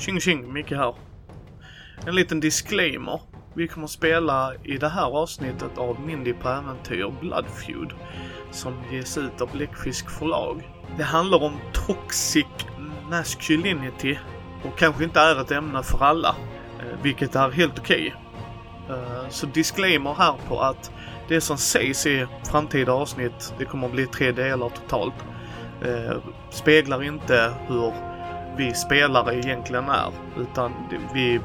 Tjing tjing, Micke här. En liten disclaimer. Vi kommer att spela i det här avsnittet av Mindy på äventyr Blood Feud som ges ut av Bläckfisk förlag. Det handlar om toxic masculinity och kanske inte är ett ämne för alla, eh, vilket är helt okej. Okay. Så disclaimer här på att det som sägs i framtida avsnitt, det kommer att bli tre delar totalt, eh, speglar inte hur vi spelare egentligen är, utan vi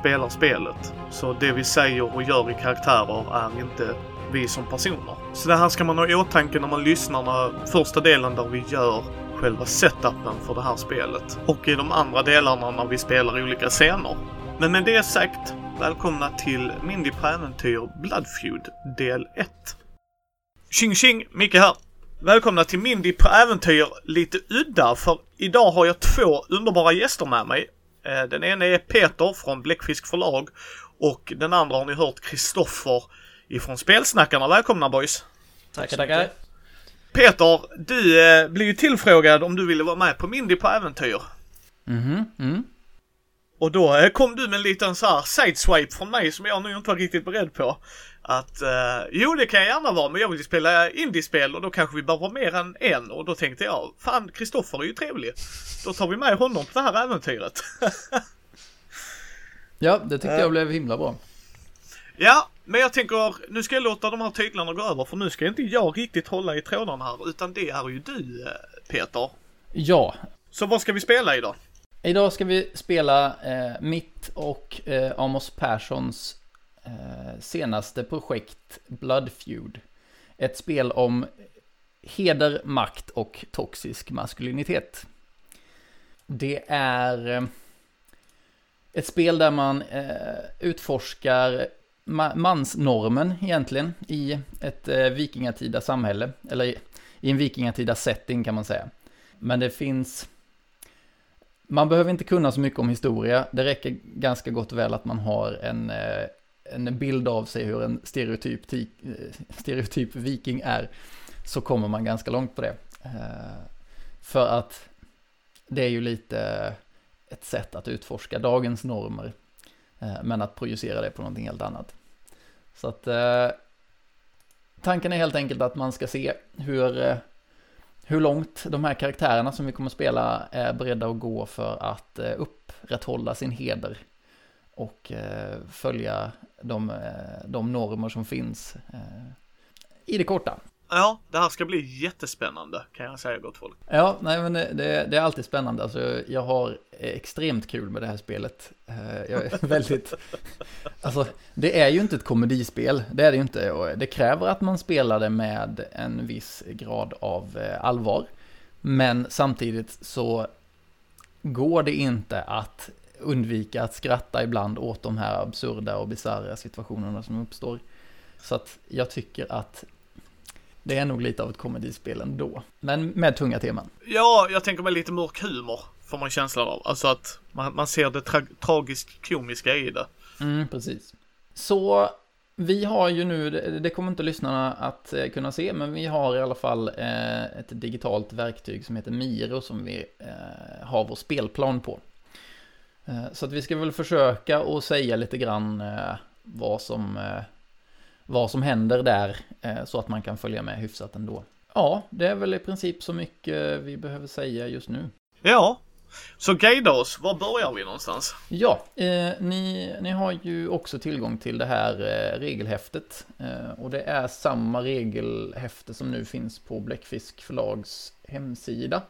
spelar spelet. Så det vi säger och gör i karaktärer är inte vi som personer. Så det här ska man ha i åtanke när man lyssnar när första delen där vi gör själva setupen för det här spelet. Och i de andra delarna när vi spelar olika scener. Men med det sagt, välkomna till Mindy på äventyr Bloodfeud del 1. Tjing tjing! Micke här! Välkomna till Mindy på äventyr lite udda för idag har jag två underbara gäster med mig. Eh, Den ena är Peter från Bläckfisk förlag och den andra har ni hört Kristoffer ifrån Spelsnackarna. Välkomna boys! Tackar, tackar. Peter, du eh, blev ju tillfrågad om du ville vara med på Mindy på äventyr. Mhm, mm. Och då eh, kom du med en liten så här sideswipe från mig som jag nu inte var riktigt beredd på. Att eh, jo det kan jag gärna vara men jag vill ju spela indiespel och då kanske vi behöver mer än en och då tänkte jag fan Kristoffer är ju trevlig. Då tar vi med honom på det här äventyret. Ja, det tyckte jag blev himla bra. ja, men jag tänker nu ska jag låta de här titlarna gå över för nu ska inte jag riktigt hålla i trådarna här utan det är ju du eh, Peter. Ja, Så vad ska vi spela idag? idag ska vi spela eh, mitt och eh, Amos Perssons Eh, senaste projekt Blood Feud. Ett spel om heder, makt och toxisk maskulinitet. Det är eh, ett spel där man eh, utforskar mansnormen egentligen i ett vikingatida samhälle, eller i, en vikingatida setting kan man säga. Men det finns man behöver inte kunna så mycket om historia. Det räcker ganska gott och väl att man har en, en bild av sig hur en stereotyp, eh, stereotyp viking är. Så kommer man ganska långt på det. Eh, för att det är ju lite ett sätt att utforska dagens normer. Eh, men att projicera det på någonting helt annat. Så att tanken är helt enkelt att man ska se hur hur långt de här karaktärerna som vi kommer att spela är beredda att gå för att upprätthålla sin heder och följa de, eh, de normer som finns eh, i det korta. Ja, det här ska bli jättespännande kan jag säga gott folk. Ja, nej men det, det, är alltid spännande. Alltså, jag har extremt kul med det här spelet. Eh, Jag är väldigt... Alltså, det är ju inte ett komedispel, det är det ju inte. Och det kräver att man spelar det med en viss grad av allvar. Men samtidigt så går det inte att undvika att skratta ibland åt de här absurda och bisarra situationerna som uppstår. Så att jag tycker att det är nog lite av ett komedispel ändå. Men med tunga teman. Ja, jag tänker mig lite mörk humor får man känslan av. Alltså att man, man ser det tra- tragiskt komiska i det. Mm, precis. Så vi har ju nu, det kommer inte lyssnarna att eh, kunna se, men vi har i alla fall eh, ett digitalt verktyg som heter Miro som vi eh, har vår spelplan på. Eh, så att vi ska väl försöka att säga lite grann eh, vad som, eh, vad som händer där så att man kan följa med hyfsat ändå. Ja, det är väl i princip så mycket vi behöver säga just nu. Ja, så guida oss. Var börjar vi någonstans? Ja, eh, ni, ni har ju också tillgång till det här eh, regelhäftet. Eh, och det är samma regelhäfte som nu finns på Bläckfisk förlags hemsida.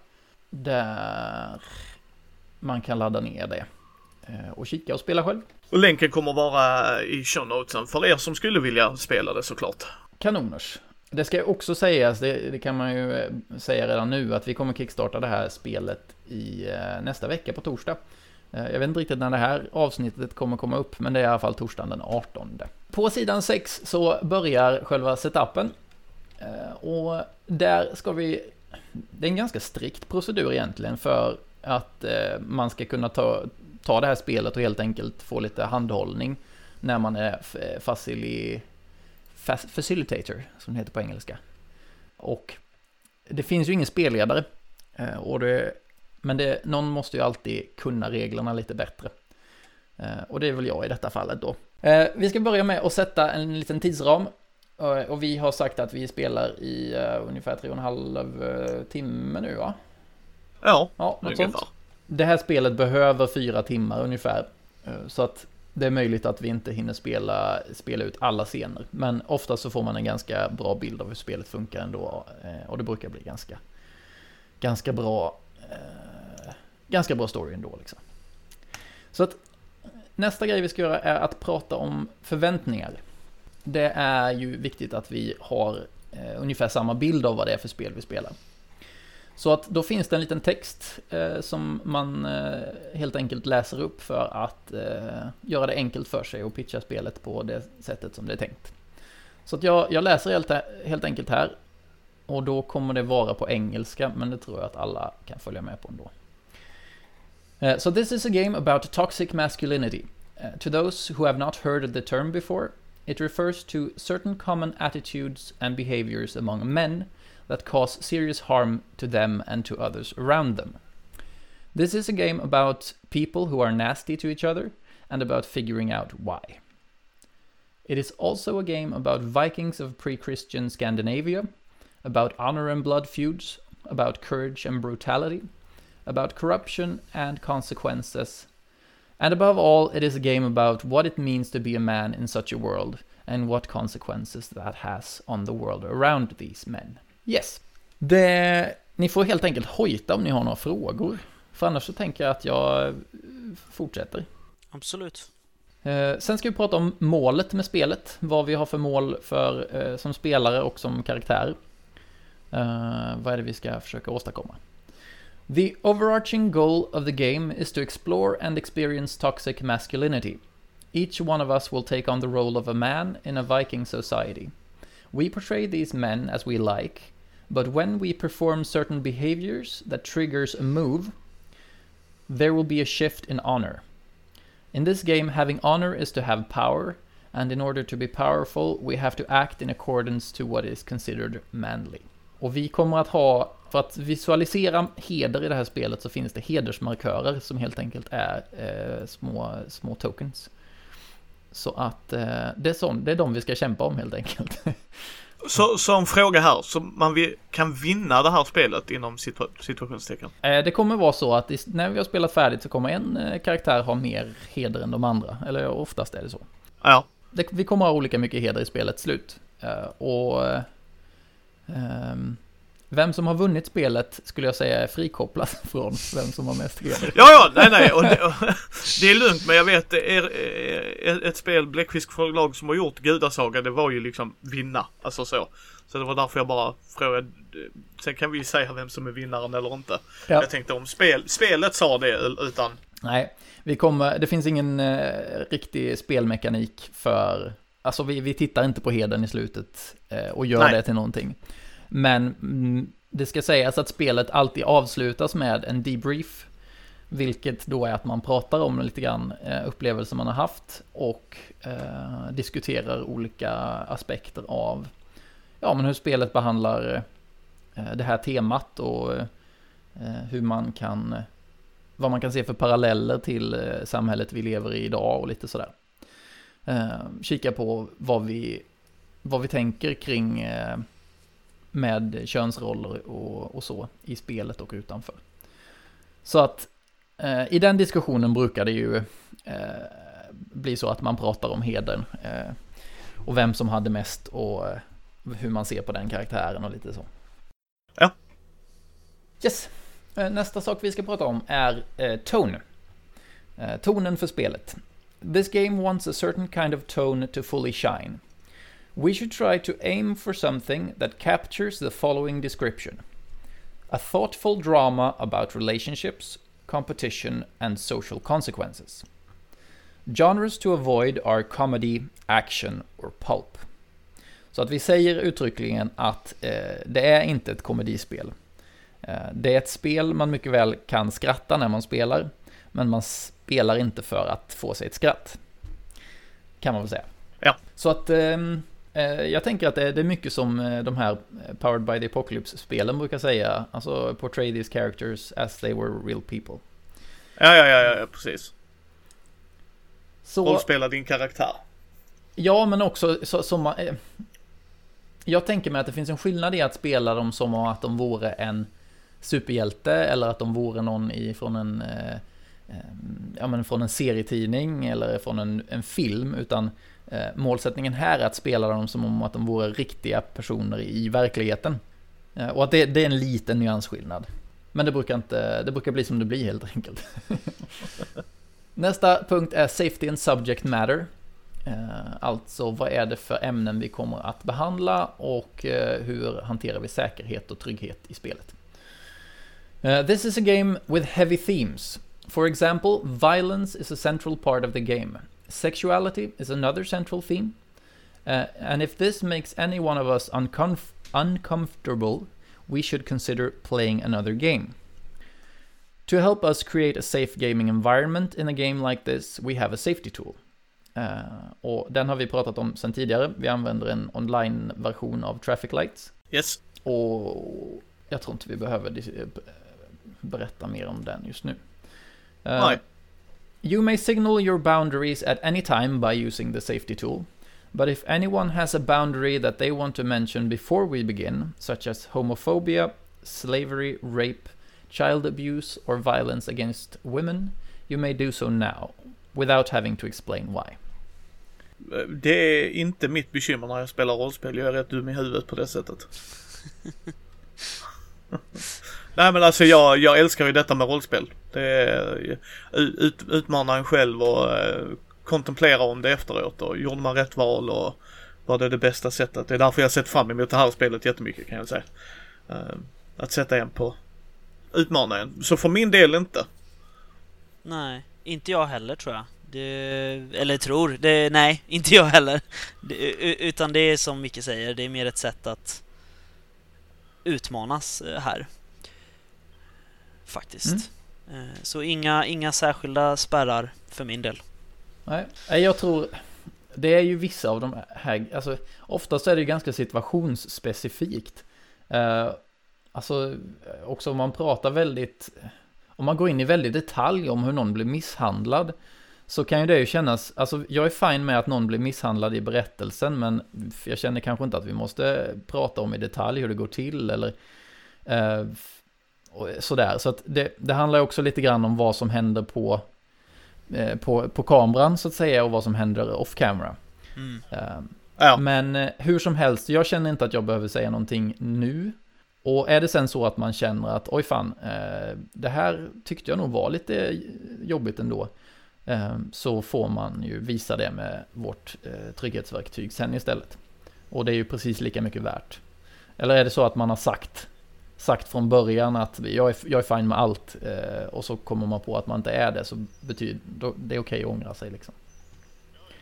Där man kan ladda ner det. Eh, och kika och spela själv. Och länken kommer vara i show notesen för er som skulle vilja spela det såklart. Kanoners. Det ska också sägas, det, det kan man ju eh, säga redan nu, att vi kommer kickstarta det här spelet i eh, nästa vecka på torsdag. Jag vet inte riktigt när det här avsnittet kommer komma upp, men det är i alla fall torsdagen den 18. På sidan 6 så börjar själva setupen. Och där ska vi... Det är en ganska strikt procedur egentligen för att man ska kunna ta, ta det här spelet och helt enkelt få lite handhållning när man är f- facili, fa- facilitator, som det heter på engelska. Och det finns ju ingen spelledare. Eh, Och det Men det, någon måste ju alltid kunna reglerna lite bättre. Eh, och det är väl jag i detta fallet då. Eh, vi ska börja med att sätta en liten tidsram. Eh, och vi har sagt att vi spelar i ungefär tre och en halv timme nu va? Ja, ja något ungefär. Det här spelet behöver fyra timmar ungefär. Eh, så att det är möjligt att vi inte hinner spela, spela ut alla scener. Men ofta så får man en ganska bra bild av hur spelet funkar ändå. Eh, och det brukar bli ganska, ganska bra eh, ganska bra story ändå liksom. Så att nästa grej vi ska göra är att prata om förväntningar. Det är ju viktigt att vi har eh, ungefär samma bild av vad det är för spel vi spelar. Så att då finns det en liten text eh, som man eh, helt enkelt läser upp för att eh, göra det enkelt för sig och pitcha spelet på det sättet som det är tänkt. Så att jag, jag läser helt, helt enkelt här och då kommer det vara på engelska men det tror jag att alla kan följa med på ändå. Uh, so this is a game about toxic masculinity. Uh, to those who have not heard the term before, it refers to certain common attitudes and behaviors among men that cause serious harm to them and to others around them. This is a game about people who are nasty to each other and about figuring out why. It is also a game about Vikings of pre Christian Scandinavia, about honor and blood feuds, about courage and brutality, about corruption and consequences. And above all, it is a game about what it means to be a man in such a world and what consequences that has on the world around these men. Yes. Det, ni får helt enkelt hojta om ni har några frågor. För annars så tänker jag att jag fortsätter. Absolut. Eh, sen ska vi prata om målet med spelet. Vad vi har för mål för, eh, som spelare och som karaktär. Eh, vad är det vi ska försöka åstadkomma? The overarching goal of the game is to explore and experience toxic masculinity. Each one of us will take on the role of a man in a Viking society. We portray these men as we like, but when we perform certain behaviors that triggers a move, there will be a shift in honor. In this game, having honor is to have power, and in order to be powerful, we have to act in accordance to what is considered manly. Och vi kommer att ha, för att visualisera heder i det här spelet så finns det hedersmarkörer som helt enkelt är eh, små, små tokens. Så att eh, det, är sån, det är de vi ska kämpa om helt enkelt. Så, så en fråga här, så man kan vinna det här spelet inom situationstecken? Eh, det kommer vara så att när vi har spelat färdigt så kommer en eh, karaktär ha mer heder än de andra. Eller oftast är det så. Ja. Det, vi kommer ha olika mycket heder i spelets slut. Eh, och Um, vem som har vunnit spelet skulle jag säga är frikopplat från vem som har mest heder. Ja, ja, nej, nej, och det, och, det är lugnt, men jag vet er, er, ett spel, Bläckfisk förlag som har gjort Gudasaga, det var ju liksom vinna, alltså så. Så det var därför jag bara frågade. Sen kan vi säga vem som är vinnaren eller inte. Ja. Jag tänkte om spel, spelet sa det utan. Nej, vi kommer, det finns ingen eh, riktig spelmekanik för Alltså vi, vi tittar inte på heden i slutet eh, och gör Nej. det till någonting. Men mm, det ska sägas att spelet alltid avslutas med en debrief. Vilket då är att man pratar om lite grann eh, upplevelser man har haft och eh, diskuterar olika aspekter av ja, men hur spelet behandlar eh, det här temat och eh, hur man kan vad man kan se för paralleller till eh, samhället vi lever i idag och lite sådär eh, kika på vad vi, vad vi tänker kring eh, med könsroller och, och, så i spelet och utanför. Så att eh, i den diskussionen brukar det ju eh, bli så att man pratar om hedern eh, och vem som hade mest och eh, hur man ser på den karaktären och lite så. Ja. Yes. Nästa sak vi ska prata om är eh, tone. Eh, tonen för spelet. This game wants a certain kind of tone to fully shine. We should try to aim for something that captures the following description a thoughtful drama about relationships, competition, and social consequences. Genres to avoid are comedy, action or pulp. Så att vi säger uttryckligen att eh, det är inte ett komedispel. Eh, det är ett spel man mycket väl kan skratta när man spelar, men man spelar inte för att få sig ett skratt. Kan man väl säga. Ja. Så att Eh, jag tänker att det är mycket som eh, de här eh, Powered by the Apocalypse-spelen brukar säga. Alltså, portray these characters as they were real people. Ja, ja, ja, ja precis. Så, Rollspela din karaktär. ja, men också så, som man... eh, Jag tänker mig att det finns en skillnad i att spela dem som om att de vore en superhjälte eller att de vore någon ifrån en... eh, eh, Ja, men från en serietidning eller från en, en film, utan eh, Eh, målsättningen här är att spela dem som om att de vore riktiga personer i verkligheten. Eh, och att det, det är en liten nyansskillnad. Men det brukar inte, det brukar bli som det blir helt enkelt. Nästa punkt är Safety and Subject Matter. Eh, alltså vad är det för ämnen vi kommer att behandla och hur hanterar vi säkerhet och trygghet i spelet. This is a game with heavy themes. For example, violence is a central part of the game. Sexuality is another central theme. Uh, and if this makes any one of us uncomf- uncomfortable, we should consider playing another game. To help us create a safe gaming environment in a game like this, we have a safety tool. Eh, och den har vi pratat om sedan tidigare. Vi använder en online-version av Traffic Lights. Yes. Och jag tror inte vi behöver eh, berätta mer om den just nu. Eh, Nej. You may signal your boundaries at any time by using the safety tool. But if anyone has a boundary that they want to mention before we begin, such as homophobia, slavery, rape, child abuse, or violence against women, you may do so now, without having to explain why. Det är inte mitt bekymmer när jag spelar rollspel. Jag är rätt dum i huvudet på det sättet. Nej men alltså jag, jag älskar ju detta med rollspel. Det ut, utmana en själv och eh, kontemplera om det efteråt och gjorde man rätt val och var det det bästa sättet. Det är därför jag sett fram emot det här spelet jättemycket kan jag säga. Eh, att sätta en på utmana en. Så för min del inte. Nej, inte jag heller tror jag. Det, eller tror, det, nej, inte jag heller. Det, utan det är som Micke säger, det är mer ett sätt att utmanas eh, här. Faktiskt. Eh, Eh, så inga, inga särskilda spärrar för min del. Nej, jag tror... Det är ju vissa av de här, alltså oftast är det ju ganska situationsspecifikt. Eh, alltså också om man pratar väldigt, om man går in i väldigt detalj om hur någon blir misshandlad, så kan ju det ju kännas, alltså jag är fine med att någon blir misshandlad i berättelsen, men jag känner kanske inte att vi måste prata om i detalj hur det går till eller eh, och sådär. Så att det, det handlar också lite grann om vad som händer på eh, på, på kameran så att säga och vad som händer off camera. Mm. Eh, Ja. Men eh, hur som helst, jag känner inte att jag behöver säga någonting nu. Och är det sen så att man känner att oj fan, eh, det här tyckte jag nog var lite jobbigt ändå. Eh, så får man ju visa det med vårt eh, trygghetsverktyg sen istället. Och det är ju precis lika mycket värt. Eller är det så att man har sagt, sagt från början att jag är, jag är fine med allt eh, och så kommer man på att man inte är det så betyder då, det är okej att ångra sig liksom.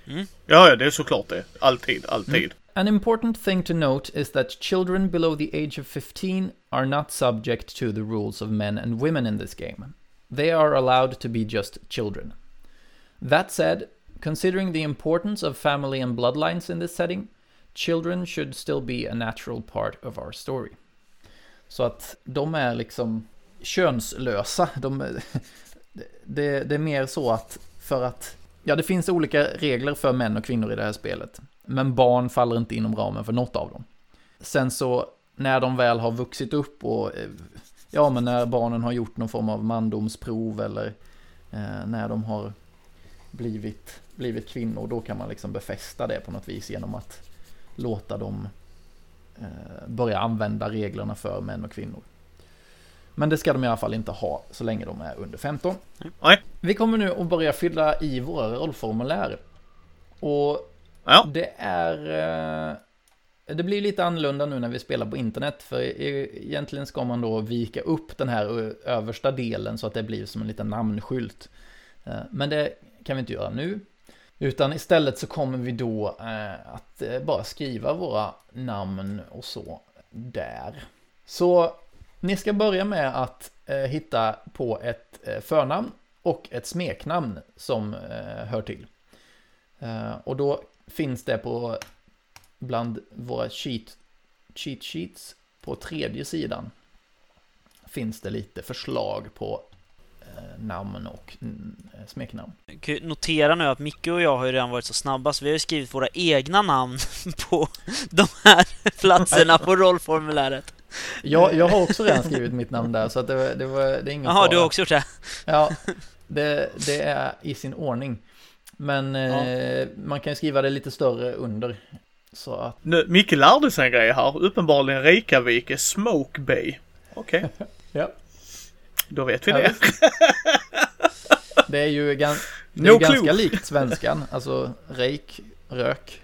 Mm. Ja, ja, det är såklart det. Alltid, alltid. An important thing to note is that children below the age of 15 are not subject to the rules of men and women in this game. They are allowed to be just children. That said, considering the importance of family and bloodlines in this setting, children should still be a natural part of our story. Så att de är liksom könslösa. De, det, det är mer så att för att Ja, det finns olika regler för män och kvinnor i det här spelet. Men barn faller inte inom ramen för något av dem. Sen så, när de väl har vuxit upp och... Eh, ja, men när barnen har gjort någon form av mandomsprov eller eh, när de har blivit, blivit kvinnor, då kan man liksom befästa det på något vis genom att låta dem börja använda reglerna för män och kvinnor. Men det ska de i alla fall inte ha så länge de är under 15. Nej. Vi kommer nu att börja fylla i våra rollformulär. Och Ja. det är... eh, Det blir lite annorlunda nu när vi spelar på internet, för egentligen ska man då vika upp den här ö- översta delen så att det blir som en liten namnskylt. Eh, Men det kan vi inte göra nu. Utan istället så kommer vi då eh, att eh, bara skriva våra namn och så där. Så ni ska börja med att eh, hitta på ett eh, förnamn och ett smeknamn som eh, hör till. Eh, och då finns det på bland våra cheat, cheat sheets på tredje sidan finns det lite förslag på namn och mm, smeknamn. Notera nu att Micke och jag har ju redan varit så snabba så vi har ju skrivit våra egna namn på de här platserna på rollformuläret. Jag, jag har också redan skrivit mitt namn där, så att det, det, var, det är ingen Jaha, fara. du har också gjort det? Ja, det, det är i sin ordning. Men eh, man kan ju skriva det lite större under. Så att, Nu, Micke lärde sig en grej här. Uppenbarligen Reykjavik är Smoke Bay. Okej, ja. Då vet vi Ja, det. visst. Det är ju gan, det är No ganska likt svenskan. Alltså rejk, rök,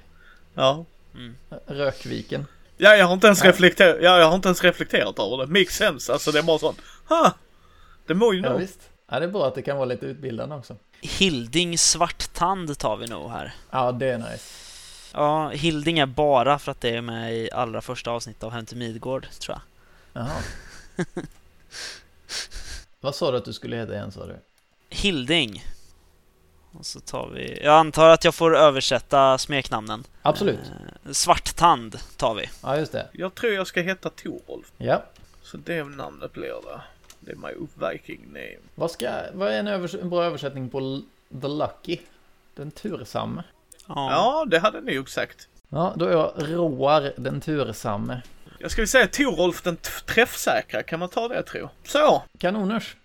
Ja. Mm. rökviken. Ja, jag har inte ens Nej. reflekterat, ja, jag har inte ens reflekterat över det. Makes sense, alltså det är bara sånt. Ha! Det må ju Ja, nog. visst. Ja, det är bra att det kan vara lite utbildande också. Hilding Svarttand tar vi nog här. Ja, det är nice. Ja, Hilding är bara för att det är med i allra första avsnittet av Hem till Midgård, tror jag. Jaha. Vad sa du att du skulle heta igen, sa du? Hilding. Och så tar vi... Jag antar att jag får översätta smeknamnen. Absolut. Eh, Svarttand tar vi. Ja, just det. Jag tror jag ska heta Torolf. Ja. Så det namnet blir det. Det är my viking name. Vad, ska, vad är en, övers en bra översättning på The Lucky? Den tursamme. Ja. Ja, det hade ni nog sagt. Ja, då är jag Roar den tursamme. Jag ska vi säga Torolf den träffsäkra, kan man ta det tro? Så! Kanoners.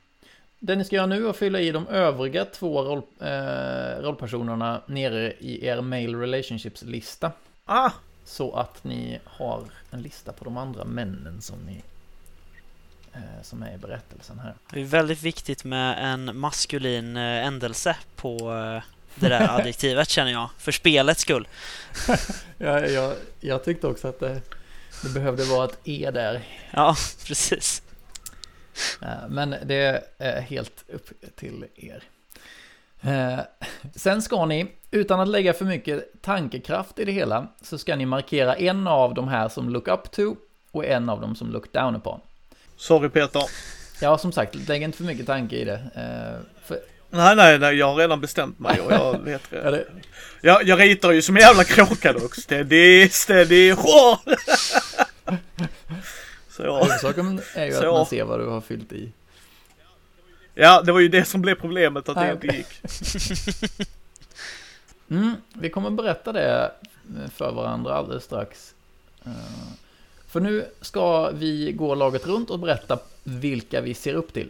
Det ni ska göra nu är att fylla i de övriga två roll, eh, rollpersonerna nere i er mail relationships-lista. Ah! Så att ni har en lista på de andra männen som ni eh, som är i berättelsen här. Det är väldigt viktigt med en maskulin eh, ändelse på eh, det där adjektivet känner jag. För spelets skull. Ja, jag, jag tyckte också att det, det behövde vara ett E där. Ja, precis. Eh, Men det är helt upp till er. Eh, Sen ska ni, utan att lägga för mycket tankekraft i det hela, så ska ni markera en av de här som look up to och en av dem som look down upon. Sorry Peter. Ja, som sagt, lägg inte för mycket tanke i det. Eh, För, Nej, nej, nej, jag har redan bestämt mig och jag vet ja, det jag, jag ritar ju som en jävla kråka dock. Steady, steady! Så huvudsaken är ju att Så. man ser vad du har fyllt i. ja, det var ju det som blev problemet att det Nej, inte okej. gick. Mm, vi kommer berätta det för varandra alldeles strax. Eh, För nu ska vi gå laget runt och berätta vilka vi ser upp till.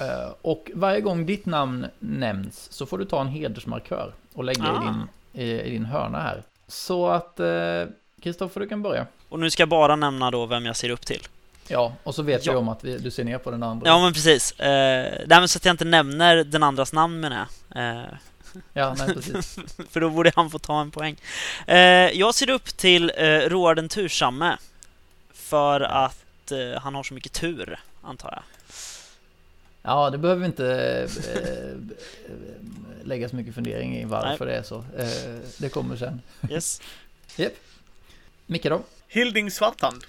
Eh, Och varje gång ditt namn nämns så får du ta en hedersmarkör och lägga Ah. i, din, i, i din hörna här. Så att eh, Kristoffer, du kan börja. Och nu ska jag bara nämna då vem jag ser upp till. Ja, och så vet Ja. vi om att vi, du ser ner på den andra. Ja, men precis. Eh, nej, men så att jag inte nämner den andras namn menar jag. Eh, ja nej, precis. för då borde han få ta en poäng. Eh, jag ser upp till eh, Roar den tursamme. För att eh, han har så mycket tur, antar jag. Ja, det behöver vi inte eh, lägga så mycket fundering i varför det är så. Eh, det kommer sen. Yes. Micke då? Hilding Svarthand.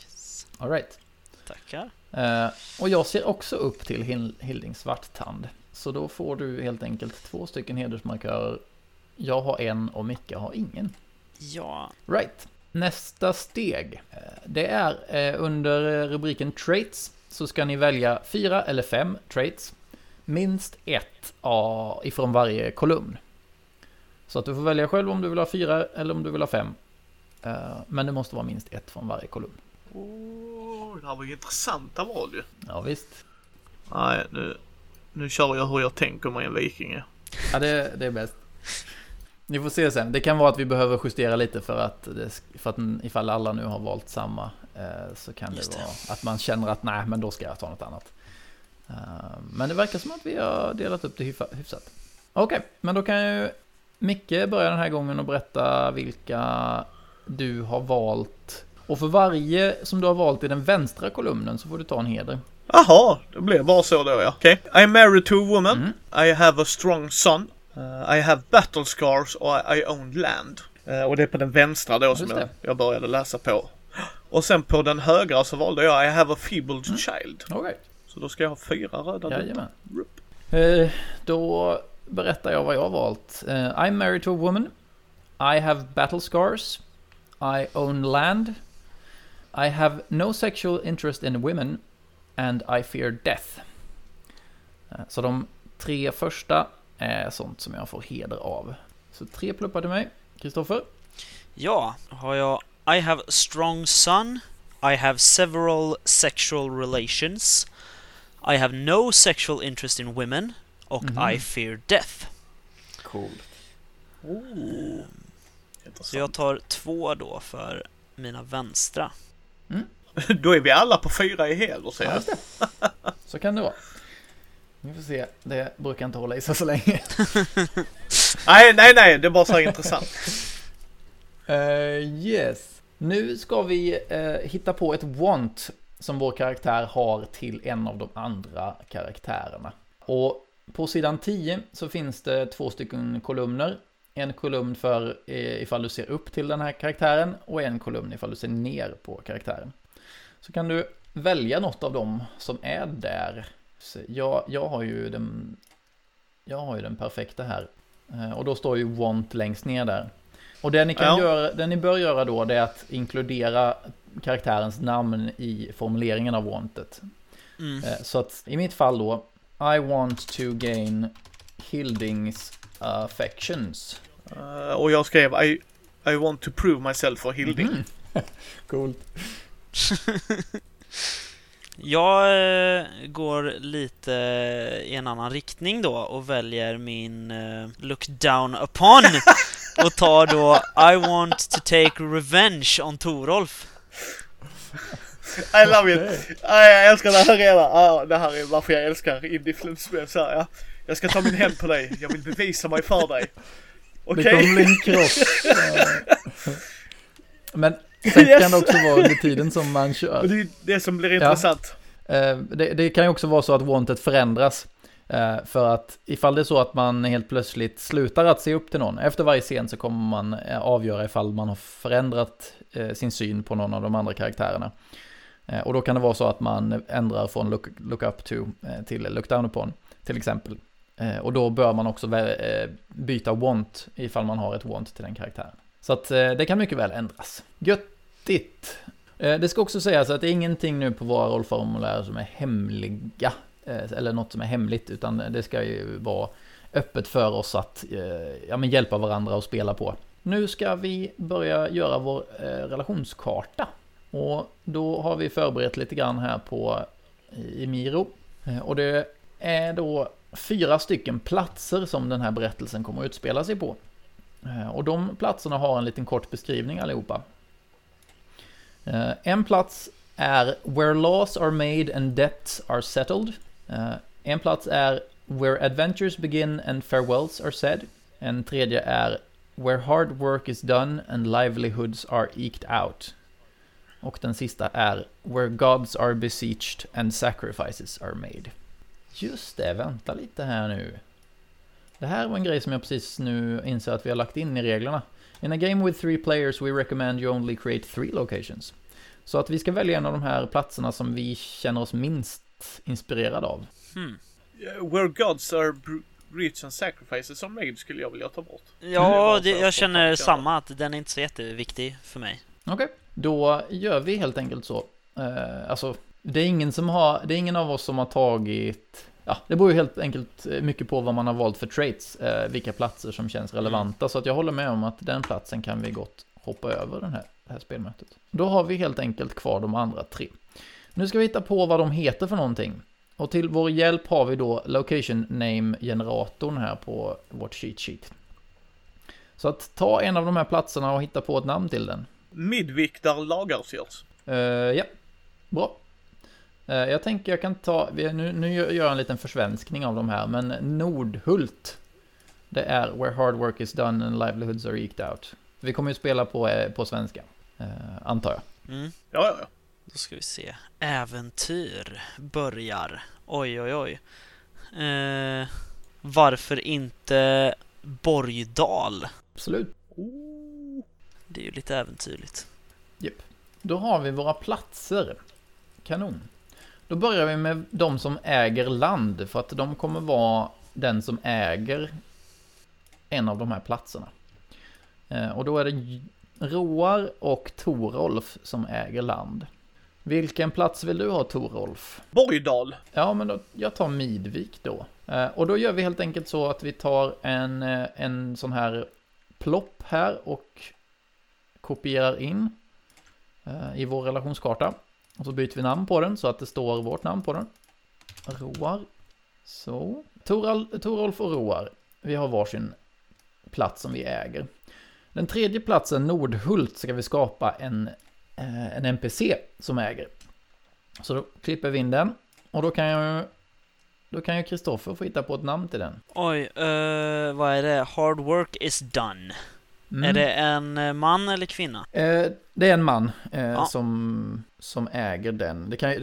All right. Tackar. Eh, och jag ser också upp till Hil- Hilding Svarttand. Så då får du helt enkelt två stycken hedersmarkörer. Jag har en och Micke har ingen. Ja. Right. Nästa steg. eh, Det är eh, under rubriken Traits. Så ska ni välja fyra eller fem traits. Minst ett av- ifrån varje kolumn. Så att du får välja själv om du vill ha fyra eller om du vill ha fem. Eh, Men det måste vara minst ett från varje kolumn. Oh, det här var ju intressanta val ju. Ja visst. Nej, nu, nu kör jag hur jag tänker mig en vikinge. Ja, det, det är bäst. Ni får se sen. Det kan vara att vi behöver justera lite för att, det, för att ifall alla nu har valt samma eh, så kan det Just det. vara att man känner att nej, men då ska jag ta något annat. Eh, men det verkar som att vi har delat upp det hyfsat. Okej, men då kan ju Micke börja den här gången och berätta vilka du har valt. Och för varje som du har valt i den vänstra kolumnen så får du ta en heder. Jaha, det blev bara så då ja. Okej. I am married to a woman. Mm. I have a strong son. Uh, I have battle scars och I own land. Eh, och det är på den vänstra då som Just jag, jag började läsa på. Och sen på den högra så valde jag I have a feebled Mm. child. Right. Så då ska jag ha fyra röda. Jajamän. Eh, Då berättar jag vad jag har valt. Eh, I'm married to a woman. I have battle scars. I own land. I have no sexual interest in women. And I fear death. Eh, Så de tre första är sånt som jag får heder av. Så tre pluppar till mig. Kristoffer? Ja, har jag I have a strong son. I have several sexual relations. I have no sexual interest in women. Och Mhm. I fear death. Cool. Oh. Så jag tar två då för mina vänstra. Då är vi alla på fyra i heder ser Ja, jag. det. Så kan det vara. Vi får se. Det brukar inte hålla i sig så länge. Nej, nej, nej, det är bara så här intressant. Eh, yes. Nu ska vi eh, hitta på ett want som vår karaktär har till en av de andra karaktärerna. Och på sidan 10 så finns det två stycken kolumner. En kolumn för eh, ifall du ser upp till den här karaktären och en kolumn ifall du ser ner på karaktären. Så kan du välja något av dem som är där. Jag, jag har ju den jag har ju den perfekta här. Eh, Och då står ju want längst ner där. Och det ni, kan Ja. göra, det ni bör göra då det är att inkludera karaktärens namn i formuleringen av wantet. Mm. Eh, Så att i mitt fall då, I want to gain Hildings affections. Eh, och jag skrev I, I want to prove myself for Hilding. Mhm. Coolt. Jag eh, går lite i en annan riktning då och väljer min eh, look down upon och tar då I want to take revenge on Torolf. I love it! Ah, jag älskar det här redan. Ah, det här är varför jag älskar indiefilmspel. Så här, ja. Jag ska ta min hämnd på dig. Jag vill bevisa mig för dig. Okej? Det kommer bli en kross. Eh, Men sen Yes. kan det också vara under tiden som man kör. det är det som blir intressant. Eh, Det, det kan ju också vara så att wantet förändras. Eh, För att ifall det är så att man helt plötsligt slutar att se upp till någon. Efter varje scen så kommer man eh, avgöra ifall man har förändrat sin syn på någon av de andra karaktärerna. Och då kan det vara så att man ändrar från look, look up to till look down upon. Till exempel. Eh, och då bör man också eh, byta want ifall man har ett want till den karaktären. Så att eh, det kan mycket väl ändras. Göttigt! Det ska också sägas att det är ingenting nu på våra rollformulär som är hemliga. Eller något som är hemligt, utan det ska ju vara öppet för oss att ja, men hjälpa varandra och spela på. Nu ska vi börja göra vår relationskarta. Och då har vi förberett lite grann här på i Miro. Och det är då fyra stycken platser som den här berättelsen kommer att utspela sig på. Eh, och de platserna har en liten kort beskrivning allihopa. Eh, en plats är Where laws are made and debts are settled. Eh, en plats är Where adventures begin and farewells are said. En tredje är Where hard work is done and livelihoods are eked out. Och den sista är Where gods are beseeched and sacrifices are made. Just det, vänta lite här nu. Det här var en grej som jag precis nu inser att vi har lagt in i reglerna. In a game with three players we recommend you only create three locations. Så att vi ska välja en av de här platserna som vi känner oss minst inspirerade av. Hmm. Eh, Where gods are br- rich and sacrifices are made skulle jag vilja ta bort. Ja, Det det, jag känner samma, att den är inte så jätteviktig för mig. Okej, då gör vi helt enkelt så. Eh, alltså, det är ingen som har, det är ingen av oss som har tagit, ja, det beror ju helt enkelt eh, mycket på vad man har valt för traits, eh, vilka platser som känns relevanta, så att jag håller med om att den platsen kan vi gott hoppa över den här, det här spelmötet. Då har vi helt enkelt kvar de andra tre. Nu ska vi hitta på vad de heter för någonting. Och till vår hjälp har vi då location name-generatorn här på vårt cheat sheet. Så att ta en av de här platserna och hitta på ett namn till den. Midvik där lagar görs. Uh, ja, bra. Eh, jag tänker jag kan ta, nu, nu gör jag en liten försvenskning av de här, men Nordhult. Det är Where hard work is done and livelihoods are eked out. Vi kommer ju spela på, eh, på svenska, eh, antar jag. Mm. Ja, ja, ja. Då ska vi se. Äventyr börjar. Oj, oj, oj. Eh, varför inte Borgdal? Absolut. Oh. Det är ju lite äventyrligt. Då har vi våra platser. Kanon. Då börjar vi med de som äger land, för att de kommer vara den som äger en av de här platserna. Eh, Och då är det Roar och Torolf som äger land. Vilken plats vill du ha Torolf? Borgdal. Ja, men då, jag tar Midvik då. Eh, och då gör vi helt enkelt så att vi tar en, eh, en sån här plopp här och kopierar in i vår relationskarta. Och så byter vi namn på den så att det står vårt namn på den. Roar. Så. Toral, Torolf och Roar. Vi har varsin plats som vi äger. Den tredje platsen, Nordhult, ska vi skapa en, eh, en NPC som äger. Så då klipper vi in den. Och då kan jag då kan ju Kristoffer få hitta på ett namn till den. Oj, uh, vad är det? Hard work is done. Mm. Är det en eh, man eller kvinna? Eh, det är en man eh, Ja. som, som äger den. Det kan, eh,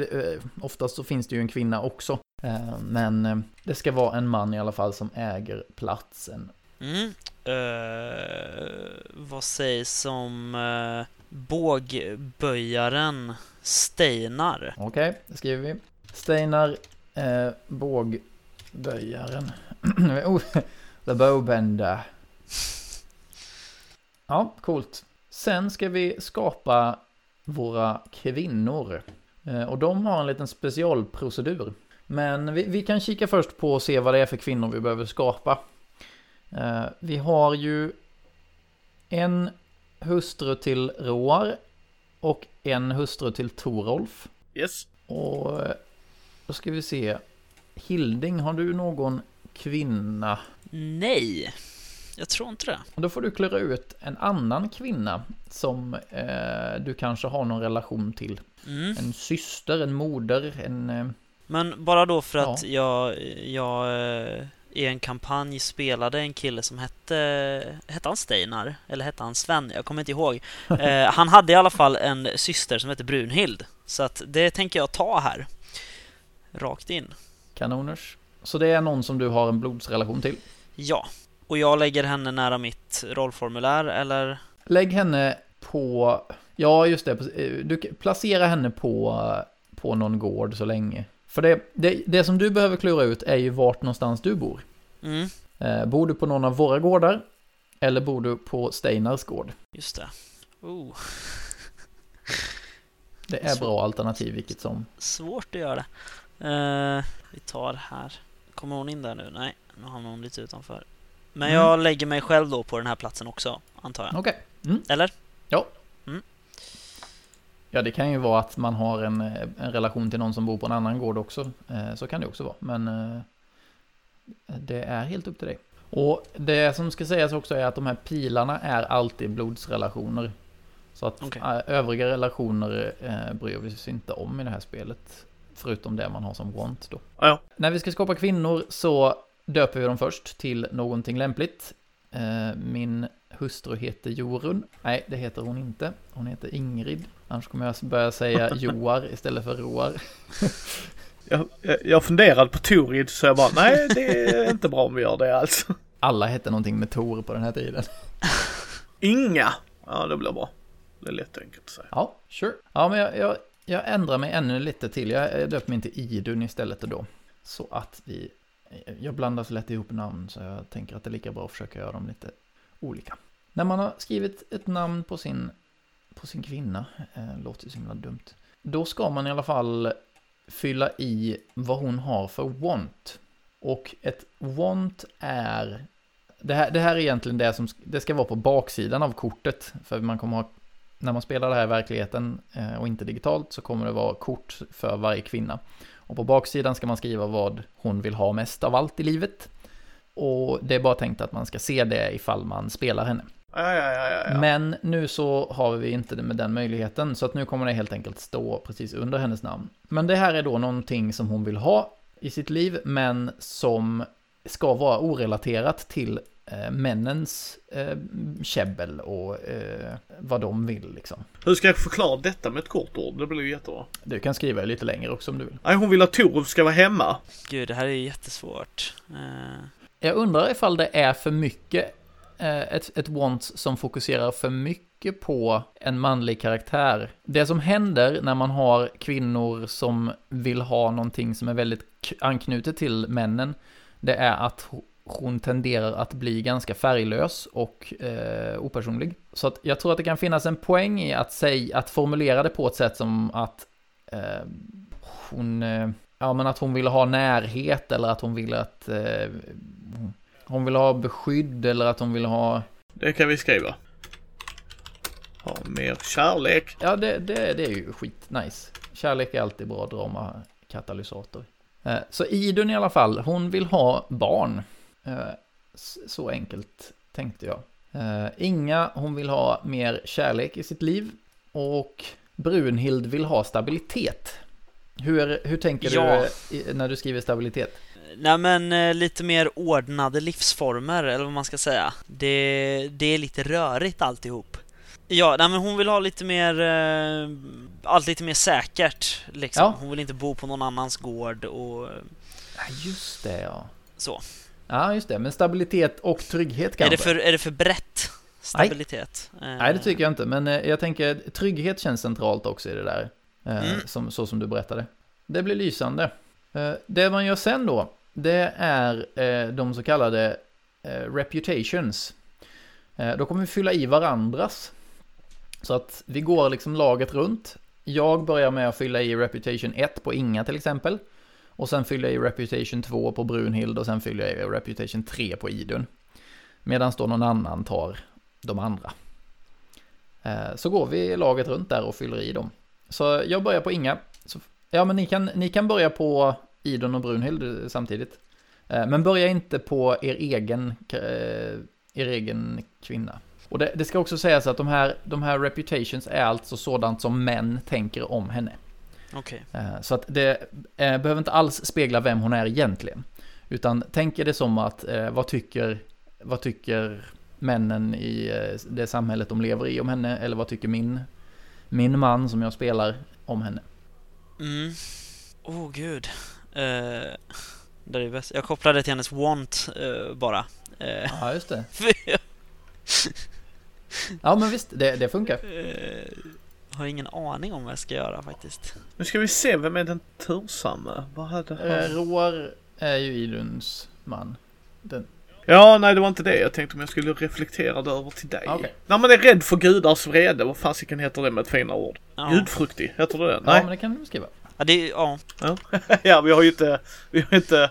oftast så finns det ju en kvinna också. Eh, men eh, det ska vara en man i alla fall som äger platsen. Mm. Eh, vad sägs om uh, bågböjaren Steinar? Okej, det skriver vi. Steinar eh, bågböjaren. oh, the bowbender. Ja, coolt. Sen ska vi skapa våra kvinnor. Eh, och de har en liten specialprocedur. Men vi, vi kan kika först på och se vad det är för kvinnor vi behöver skapa. Eh, vi har ju en hustru till Roar och en hustru till Torolf. Yes. Och eh, då ska vi se. Hilding, har du någon kvinna? Nej, jag tror inte det. Då får du klura ut en annan kvinna som eh, du kanske har någon relation till. Mm. En syster, en moder, en... Eh, Men bara då för att Ja. jag, jag eh, i en kampanj spelade en kille som hette, hette han Steinar? Eller hette han Sven? Jag kommer inte ihåg. Eh, han hade i alla fall en syster som hette Brunhild. Så att det tänker jag ta här. Rakt in. kanoners. Så det är någon som du har en blodsrelation till. Ja. Och jag lägger henne nära mitt rollformulär, eller? Lägg henne på... Ja, just det. eh, Du placera henne på, på någon gård så länge. För det, det, det som du behöver klura ut är ju vart någonstans du bor. Mm, Eh, bor du på någon av våra gårdar? Eller bor du på Steinars gård? just det. Oh, Det är bra alternativ vilket som. svårt att göra. Eh, vi tar här. Kommer hon in där nu? Nej, nu hamnar hon lite utanför. Men Mm. jag lägger mig själv då på den här platsen också, antar jag. Okej. Mm. Eller? Ja, det kan ju vara att man har en, eh, en relation till någon som bor på en annan gård också. Eh, så kan det också vara. Men eh, det är helt upp till dig. Och det som ska sägas också är att de här pilarna är alltid blodsrelationer. Så att eh, övriga relationer eh, bryr vi oss inte om i det här spelet. Förutom det man har som want då. Ja, ja. När vi ska skapa kvinnor så döper vi dem först till någonting lämpligt. Eh, Min hustru heter Jorun. Nej, det heter hon inte. Hon heter Ingrid. Annars kommer jag börja säga Joar istället för Roar. Jag, jag, funderade på Torid så jag bara, nej det är inte bra om vi gör det alltså. Alla hette någonting med Tor på den här tiden. Inga. Ja, det blir bra. Det är lätt enkelt att säga. Ja, sure. Ja, men jag, jag, jag ändrar mig ännu lite till. Jag jag döper mig till Idun istället då. Så att vi... Jag blandar så lätt ihop namn så jag tänker att det är lika bra att försöka göra dem lite olika. När man har skrivit ett namn på sin, på sin kvinna, eh, låter ju så himla dumt. Då ska man i alla fall fylla i vad hon har för want. Och ett want är... Det här, det här är egentligen det som det ska vara på baksidan av kortet. För man kommer ha när man spelar det här i verkligheten eh, och inte digitalt så kommer det vara kort för varje kvinna. Och på baksidan ska man skriva vad hon vill ha mest av allt i livet. Och det är bara tänkt att man ska se det ifall man spelar henne. Ja, ja, ja. Men nu så har vi inte det med den möjligheten, så att nu kommer det helt enkelt stå precis under hennes namn. Men det här är då någonting som hon vill ha i sitt liv, men som ska vara orelaterat till eh, männens eh, käbbel och eh, vad de vill liksom. Hur ska jag förklara detta med ett kort ord? Det blir ju jättebra. Du kan skriva lite längre också om du vill. Nej, hon vill att Torulf ska vara hemma. Gud, det här är jättesvårt. Eh, Jag undrar ifall det är för mycket eh, ett, ett want som fokuserar för mycket på en manlig karaktär. Det som händer när man har kvinnor som vill ha någonting som är väldigt anknutet till männen, det är att hon tenderar att bli ganska färglös och eh, opersonlig. Så att jag tror att det kan finnas en poäng i att, säga, att formulera det på ett sätt som att eh, hon, eh, ja men att hon vill ha närhet eller att hon vill att eh, hon vill ha beskydd eller att hon vill ha... Det kan vi skriva. Ha mer kärlek. Ja, det, det, det är ju skit nice. Kärlek är alltid bra dramakatalysator. Eh, så Idun i alla fall, hon vill ha barn. Eh, så enkelt tänkte jag. Eh, Inga, hon vill ha mer kärlek i sitt liv. Och Brunhild vill ha stabilitet. Hur, hur tänker Ja. du när du skriver stabilitet? Nej men eh, lite mer ordnade livsformer, eller vad man ska säga. Det, det är lite rörigt alltihop. Ja, nej men hon vill ha lite mer, eh, allt lite mer säkert liksom. Ja. Hon vill inte bo på någon annans gård och Ja, just det ja. så. Ja, just det. Men stabilitet och trygghet Är kanske? det, för, är det för brett? Stabilitet? Eh, Nej, det tycker jag inte. Men eh, jag tänker trygghet känns centralt också i det där. Eh, Mm. som, så som du berättade. Det blir lysande. Eh, det man gör sen då, det är de så kallade reputations. Då kommer vi fylla i varandras. Så att vi går liksom laget runt. Jag börjar med att fylla i reputation 1 på Inga till exempel. Och sen fyller jag i reputation 2 på Brunhild och sen fyller jag i reputation 3 på Idun. Medan då någon annan tar de andra. Eh, så går vi laget runt där och fyller i dem. Så jag börjar på Inga. Ja, men ni kan, ni kan börja på Idun och Brunhild samtidigt. Eh, men börja inte på er egen, eh, er egen kvinna. Och det, det ska också sägas att de här, de här reputations är alltså sådant som män tänker om henne. Okej. Eh, Så att det eh, behöver inte alls spegla vem hon är egentligen. Utan tänk er det som att eh, vad tycker, vad tycker männen i det samhället de lever i om henne? Eller vad tycker min, min man som jag spelar om henne? Mm. Oh gud. Eh, det är bäst. Jag kopplade till hennes want eh, bara. Eh, Ja, just det. Ja, men visst, det, det funkar. Eh, har ingen aning om vad jag ska göra faktiskt. Nu ska vi se, vem är den tursamme? Vad hade Eh, han? Roar är ju Iduns man. Den, Ja, nej det var inte det. Jag tänkte om jag skulle reflektera det över till dig. Okej. När man är rädd för gudars vrede, vad fasiken heter det med ett finare ord? Ja. Gudfruktig, heter det det? ja, Nej. men det kan du skriva. Ja, det är, ja. ja, vi har ju inte, vi har inte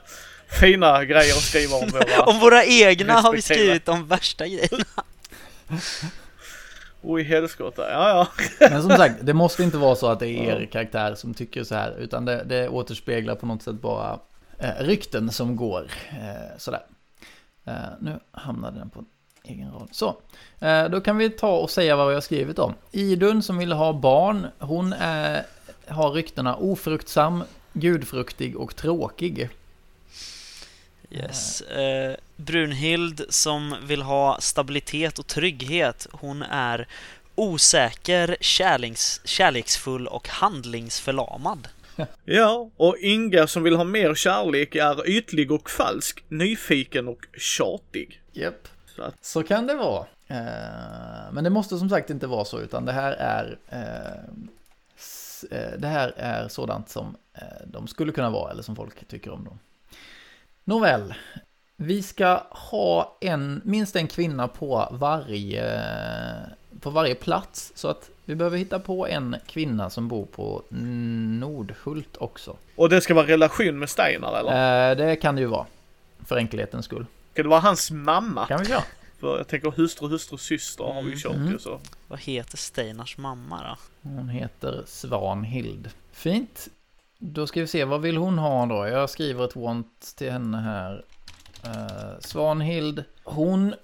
fina grejer att skriva om våra... Om våra egna har vi skrivit de värsta grejerna. Oj, helskotta. Ja, ja. Men som sagt, det måste inte vara så att det är er karaktär som tycker så här, utan det, det återspeglar på något sätt bara eh, rykten som går eh, sådär. Eh, nu hamnade den på en egen rad. Så, eh, då kan vi ta och säga vad vi har skrivit om. Idun som ville ha barn, hon är, har ryktena ofruktsam, gudfruktig och tråkig. Yes. Eh, Brunhild som vill ha stabilitet och trygghet. Hon är osäker, kärleks, kärleksfull och handlingsförlamad. Ja, och Inga som vill ha mer kärlek är ytlig och falsk, nyfiken och tjatig. Japp. Så att, Så kan det vara. Eh, men det måste som sagt inte vara så, utan det här är eh, eh, det här är sådant som de skulle kunna vara, eller som folk tycker om dem. Nåväl, vi ska ha en, minst en kvinna på varje, på varje plats, så att vi behöver hitta på en kvinna som bor på Nordhult också. och det ska vara relation med Steinar eller? Eh, det kan det ju vara, för enkelhetens skull. Ska det vara hans mamma? Kan vi göra? För jag tänker hustru, hustru, syster har vi ju kört Mm. ju så. Vad heter Steinars mamma då? Hon heter Svanhild. Fint. Då ska vi se, vad vill hon ha då? Jag skriver ett want till henne här. Eh, Svanhild, hon...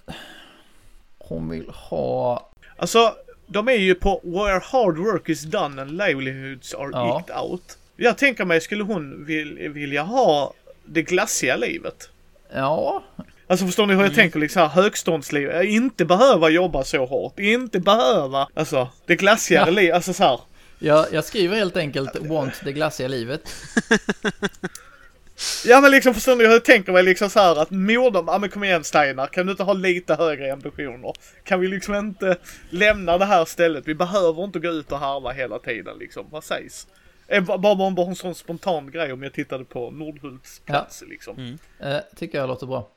Hon vill ha... Alltså, de är ju på where hard work is done and livelihoods are Ja. eked out. Jag tänker mig, skulle hon vil, vilja ha det glassiga livet? Ja, Alltså förstår ni hur jag tänker liksom högståndsliv, inte behöva jobba så hårt, inte behöva, alltså det glassigare Ja. livet, alltså så här. jag, jag skriver helt enkelt want det glassiga livet. Ja men liksom förstår ni hur jag tänker mig liksom så här att modern, ja men kom igen Steinar, kan du inte ha lite högre ambitioner? Kan vi liksom inte lämna det här stället? Vi behöver inte gå ut och harva hela tiden liksom, vad sägs? Eh, ba- Bara bara bara en sån spontan grej om jag tittade på Nordhults plats liksom. Mm. Eh, tycker jag låter bra.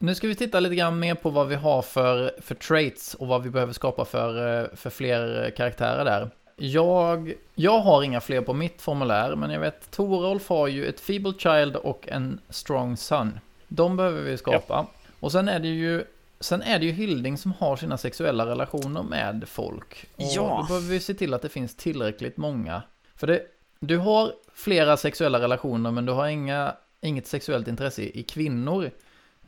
Nu ska vi titta lite grann mer på vad vi har för, för traits och vad vi behöver skapa för, eh, för fler eh, karaktärer där. Jag, jag har inga fler på mitt formulär, men jag vet Torolf har ju ett Feeble Child och en Strong Son. De behöver vi skapa. Och sen är det ju Sen är det ju Hilding som har sina sexuella relationer med folk. Och Ja. då behöver vi se till att det finns tillräckligt många. För det, du har flera sexuella relationer men du har inga, inget sexuellt intresse i kvinnor.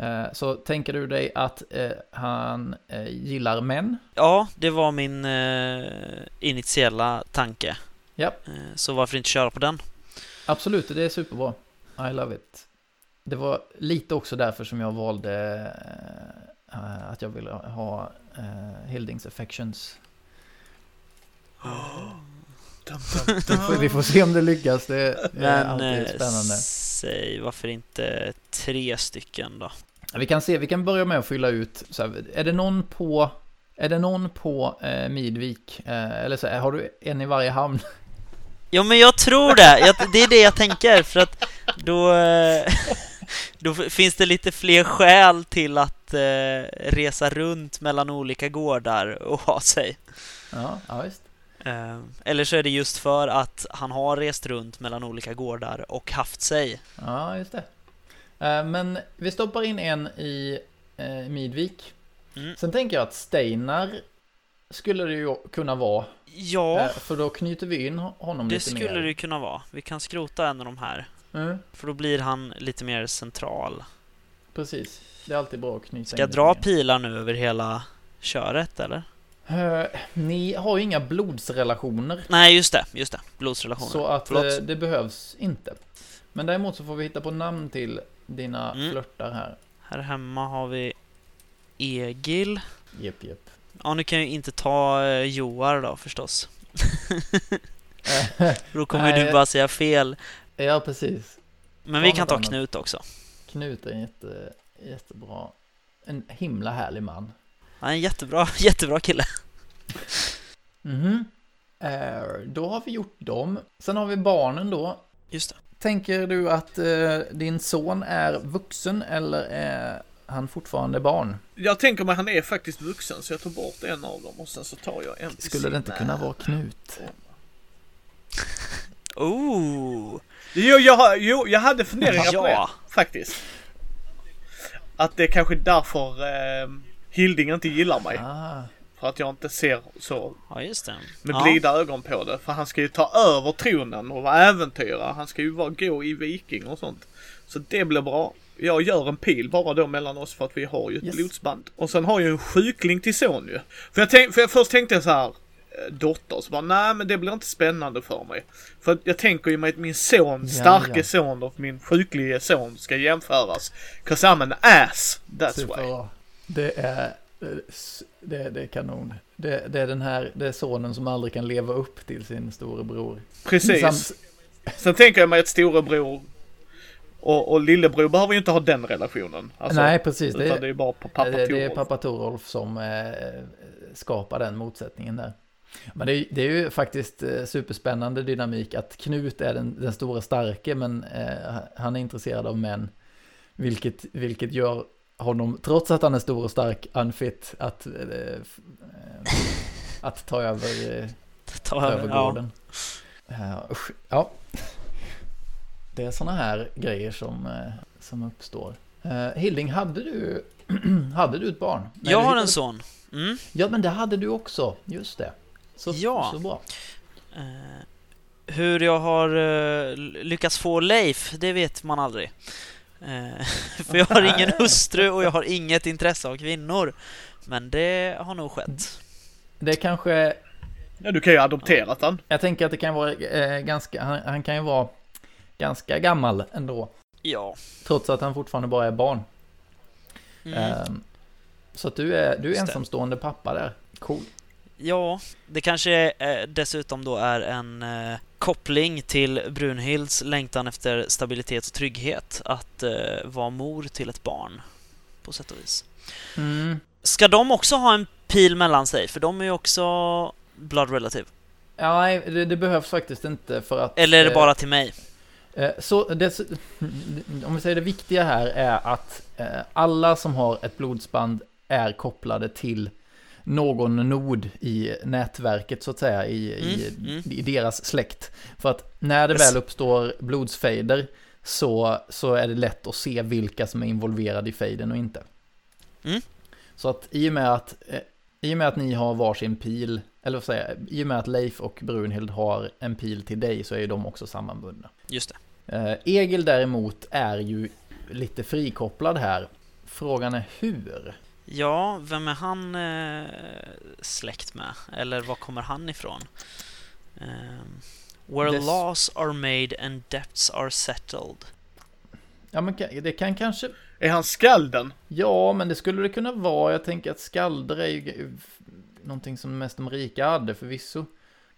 Eh, Så tänker du dig att eh, han eh, gillar män? Ja, det var min eh, initiella tanke. Ja. Eh, så varför inte köra på den? Absolut, det är superbra. I love it. Det var lite också därför som jag valde eh, att jag ville ha Hildings affections. Vi får, se om det lyckas, det, är Men alltid spännande. säg varför inte tre stycken då? Vi kan se, vi kan börja med att fylla ut, så här, är det någon på, är det någon på eh, Midvik? Eh, eller så här, har du en i varje hamn? Ja, men jag tror det! Jag, det är det jag tänker, för att då, eh, då finns det lite fler skäl till att eh, resa runt mellan olika gårdar och ha sig. Ja, ja visst. Eh, Eller så är det just för att han har rest runt mellan olika gårdar och haft sig. Ja, just det. Eh, men vi stoppar in en i eh, Midvik. Mm. Sen tänker jag att Steinar skulle det ju kunna vara. Ja, Eh, för då knyter vi in honom det lite skulle mer. det ju kunna vara. Vi kan skrota en av de här, Mm, för då blir han lite mer central. precis. Det är alltid bra att knyta Ska in jag dra pilar nu över hela köret, eller? Eh, ni har ju inga blodsrelationer. Nej, just det, just det. Blodsrelationer. Så att Förlåt. det behövs inte. Men däremot så får vi hitta på namn till dina Mm. flörtar här. Här hemma har vi Egil. Jep, jep. Ja, nu kan jag ju inte ta eh, Joar då förstås. Då kommer Nej. du bara säga fel. ja, precis. Men vi kan ta annat. Knut också. Knut är en jätte, jättebra. En himla härlig man. Han är en jättebra, jättebra kille. Mhm. Eh, då har vi gjort dem. Sen har vi barnen då. Just det. Tänker du att eh, din son är vuxen eller är han fortfarande barn? Jag tänker mig han är faktiskt vuxen så jag tar bort en av dem och sen så tar jag en Skulle det inte kunna vara Knut? Oh! Jo, jag, jo, jag hade funderingar på det Ja! faktiskt. Att det är kanske därför eh, Hilding inte gillar mig. Ah, För att jag inte ser så Ja, just det. med Ja. blida ögon på det. För han ska ju ta över tronen och vara äventyrare. Han ska ju vara gå i viking och sånt. Så det blir bra. Jag gör en pil bara då mellan oss för att vi har ju ett Yes. blodsband. Och sen har jag en sjukling till son ju. För jag, tänk, för jag först tänkte jag så här eh, dotter, så bara nej men det blir inte spännande för mig. För jag tänker ju mig att min son, Ja, starke ja. son och min sjuklige son ska jämföras. 'Cause I'm an ass, that's why. superbra. Det är, det, det är kanon. Det, det är den här, det är sonen som aldrig kan leva upp till sin storebror. Precis. Samt- Sen tänker jag mig att storebror och, och lillebror behöver ju inte ha den relationen. Alltså, Nej, precis. Det är, det är bara pappa det, det är Torolf. pappa Torolf som eh, skapar den motsättningen där. Men det är, det är ju faktiskt eh, superspännande dynamik att Knut är den, den stora starke men eh, han är intresserad av män. Vilket, vilket gör honom, trots att han är stor och stark, unfit att, eh, att ta över, eh, Ta över, ja. gården. Ja, usch, ja. Det är sådana här grejer som, som uppstår. Hilding, hade du, hade du ett barn? Nej, Jag har en son. Mm. Ja, men det hade du också. Just det. Så, Ja. så bra. Hur jag har lyckats få Leif, det vet man aldrig. Eh, för jag har ingen hustru och jag har inget intresse av kvinnor. Men det har nog skett. Det kanske, Ja, du kan ju adoptera den. jag tänker att det kan vara eh, ganska, han, han kan ju vara ganska gammal ändå. Ja. Trots att han fortfarande bara är barn. Mm. Ehm, så att du är, du är ensamstående pappa där. Cool. Ja, det kanske eh, dessutom då är en eh, koppling till Brunhilds längtan efter stabilitet och trygghet. Att eh, vara mor till ett barn, på sätt och vis. Mm. Ska de också ha en pil mellan sig? För de är ju också blood relative. Ja, nej, det, det behövs faktiskt inte för att... Eller är det eh, bara till mig? Eh, Så det, om vi säger det viktiga här är att eh, alla som har ett blodsband är kopplade till någon nod i nätverket så att säga, i, i, Mm, mm. i deras släkt. För att när det Yes. väl uppstår blodsfejder så, så är det lätt att se vilka som är involverade i fejden och inte. Mm. Så att i och med att, eh, i med att ni har varsin pil, eller vad säger jag, i och med att Leif och Brunhild har en pil till dig så är ju de också sammanbundna. Just det. Eh, Egil däremot är ju lite frikopplad här. Frågan är hur? Ja, vem är han eh, släkt med? Eller var kommer han ifrån? Ehm, where Des- laws are made and debts are settled. Ja, men det kan kanske... Är han skalden? Ja, men det skulle det kunna vara. Jag tänker att skalder är ju någonting som mest de rika hade förvisso.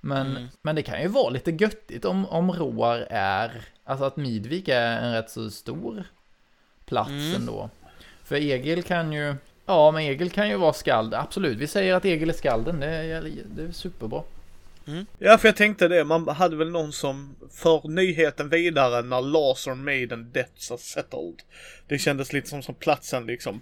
Men, Mm. men det kan ju vara lite göttigt om, om Roar är... Alltså att Midvik är en rätt så stor plats Mm. ändå. För Egil kan ju... Ja, men Egil kan ju vara skald. Absolut, vi säger att Egil är skalden. Det är, det är superbra. Ja, för jag tänkte det. Man hade väl någon som för nyheten vidare när laws are made and debts are settled. Det kändes lite som, som platsen liksom.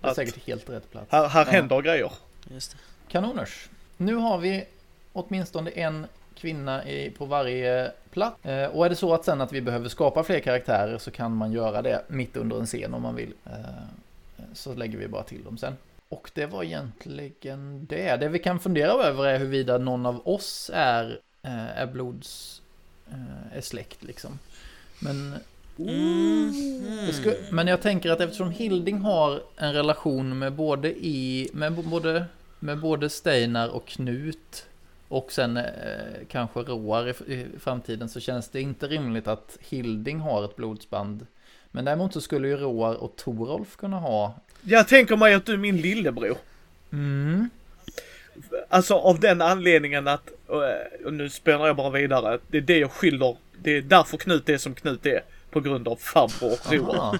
Det är Att säkert helt rätt plats. här, här Ja. händer grejer. Just det. Kanoners. Nu har vi åtminstone en kvinna i, på varje plats. Eh, och är det så att sen att vi behöver skapa fler karaktärer så kan man göra det mitt under en scen om man vill. Eh, så lägger vi bara till dem sen. Och det var egentligen det. Det vi kan fundera över är huruvida någon av oss är, eh, är blods... Eh, är släkt liksom. Men Mm. det sku- men jag tänker att eftersom Hilding har en relation med både i, med både, med både Steinar och Knut och sen eh, kanske Roar i, i framtiden så känns det inte rimligt att Hilding har ett blodsband. Men däremot så skulle ju Roar och Torolf kunna ha. Jag tänker mig att du är min lillebror. Mm. Alltså av den anledningen att, eh, och nu spänner jag bara vidare, det är det jag skiljer, det är därför Knut är som Knut är. På grund av farbror och Roar. Aha.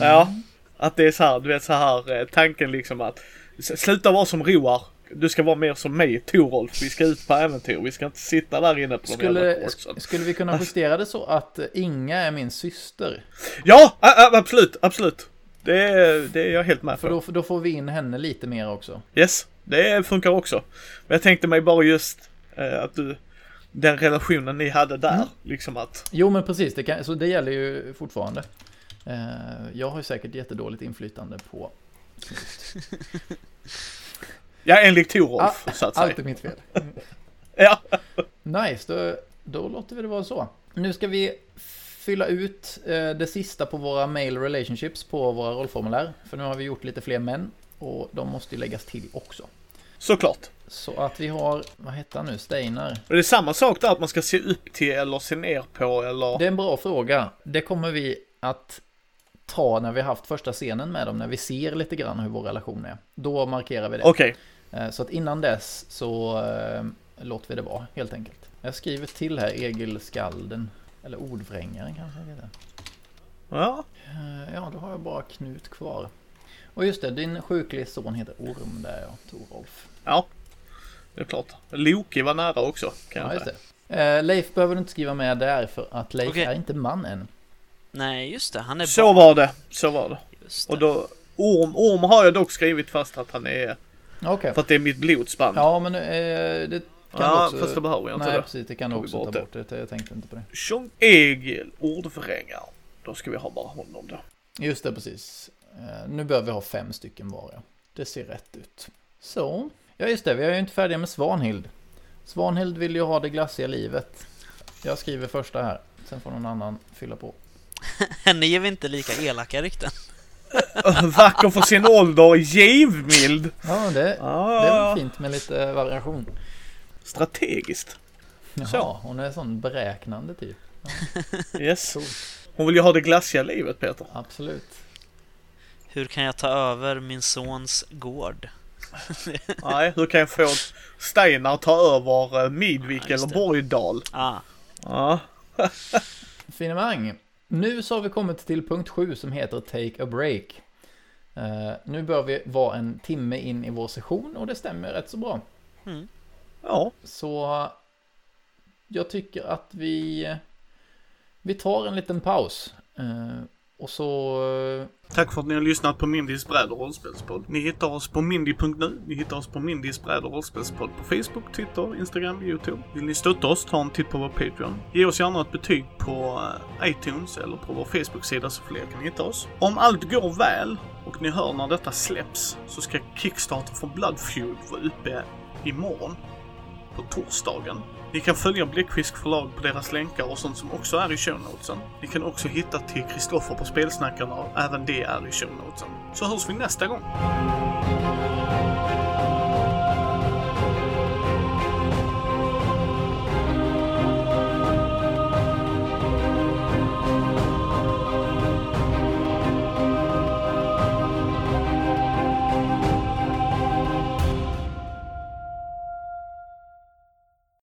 Ja. Att det är så här, du vet så här eh, tanken liksom att sluta vara som Roar. Du ska vara mer som mig, Torolf. Vi ska ut på äventyr. Vi ska inte sitta där inne på de jävla Skulle, korsen. skulle vi kunna justera det så att Inga är min syster? Ja, absolut, absolut. Det är, det är jag helt med För då, då får vi in henne lite mer också. Yes, det funkar också. Men jag tänkte mig bara just eh, att du, den relationen ni hade där, Mm. liksom att, Jo men precis, det, kan, så det gäller ju fortfarande. Eh, jag har ju säkert jättedåligt inflytande på ja enligt Torolf så att allt säga. är mitt fel. Ja, Nice, då, då låter vi det vara så. Nu ska vi fylla ut eh, det sista på våra mail relationships på våra rollformulär. För nu har vi gjort lite fler män och de måste ju läggas till också. såklart. Så att vi har, vad heter han nu, Steinar? Och det är samma sak där att man ska se upp till eller se ner på eller... Det är en bra fråga. Det kommer vi att ta när vi har haft första scenen med dem, när vi ser lite grann hur vår relation är. Då markerar vi det. Okej, Eh, Så att innan dess så eh, låter vi det vara, helt enkelt. Jag skriver till här Egil Skalden, eller ordvrängaren kanske det heter. ja. Eh, Ja, då har jag bara Knut kvar. Och just det, din sjuklige son heter Orm där ja, Torolf. Ja, det är klart. Loki var nära också, kan Ja, just säga. det. Eh, Leif behöver du inte skriva med där för att Leif Okej. är inte man än. Nej, just det. Han är Så barn. var det, så var det. Just Och det. då, Orm, Orm har jag dock skrivit fast att han är, Okej. för att det är mitt blodsband. Ja, men eh, det kan Ja, också... fast det behöver jag inte Nej, det. precis. Det kan du också ta bort det. bort. Det. Jag tänkte inte på det. Tjong Egil, ordvrängare. Då ska vi ha bara honom då. Just det, precis. Eh, nu behöver vi ha fem stycken var. Det ser rätt ut. Så. Ja, just det. Vi är ju inte färdiga med Svanhild. Svanhild vill ju ha det glassiga livet. Jag skriver första här. Sen får någon annan fylla på. Henne ger vi inte lika elaka rykten. Vacker för sin ålder, givmild. Ja, det, det är Ah, fint med lite variation. strategiskt. Jaha, Så. hon är sån beräknande typ. Yes. Cool. Hon vill ju ha det glassiga livet Peter. Absolut. Hur kan jag ta över min sons gård? Nej, hur kan jag få Steinar att ta över eh, Midvik Ja, just eller. Borgdal? Ah, Ja. Finemang. Nu så har vi kommit till punkt 7 som heter Take a Break. Eh, nu bör vi vara en timme in i vår session och det stämmer rätt så bra. mm. Ja. Så jag tycker att vi vi tar en liten paus. Eh, och så... Eh, Tack för att ni har lyssnat på Mindys bräd och rollspelspodd. Ni hittar oss på mindy.nu. Ni hittar oss på Mindys bräd och rollspelspodd på Facebook, Twitter, Instagram, Youtube. Vill ni stötta oss, ta en titt på vår Patreon. Ge oss gärna ett betyg på eh, iTunes eller på vår Facebook-sida så fler kan hitta oss. Om allt går väl och ni hör när detta släpps så ska Kickstarter för Bloodfeud vara uppe imorgon. På torsdagen. Ni kan följa Bläckfisk förlag på deras länkar och sånt som också är i show notesen. Ni kan också hitta till Kristoffer på Spelsnackarna även det är i show notesen. Så hörs vi nästa gång.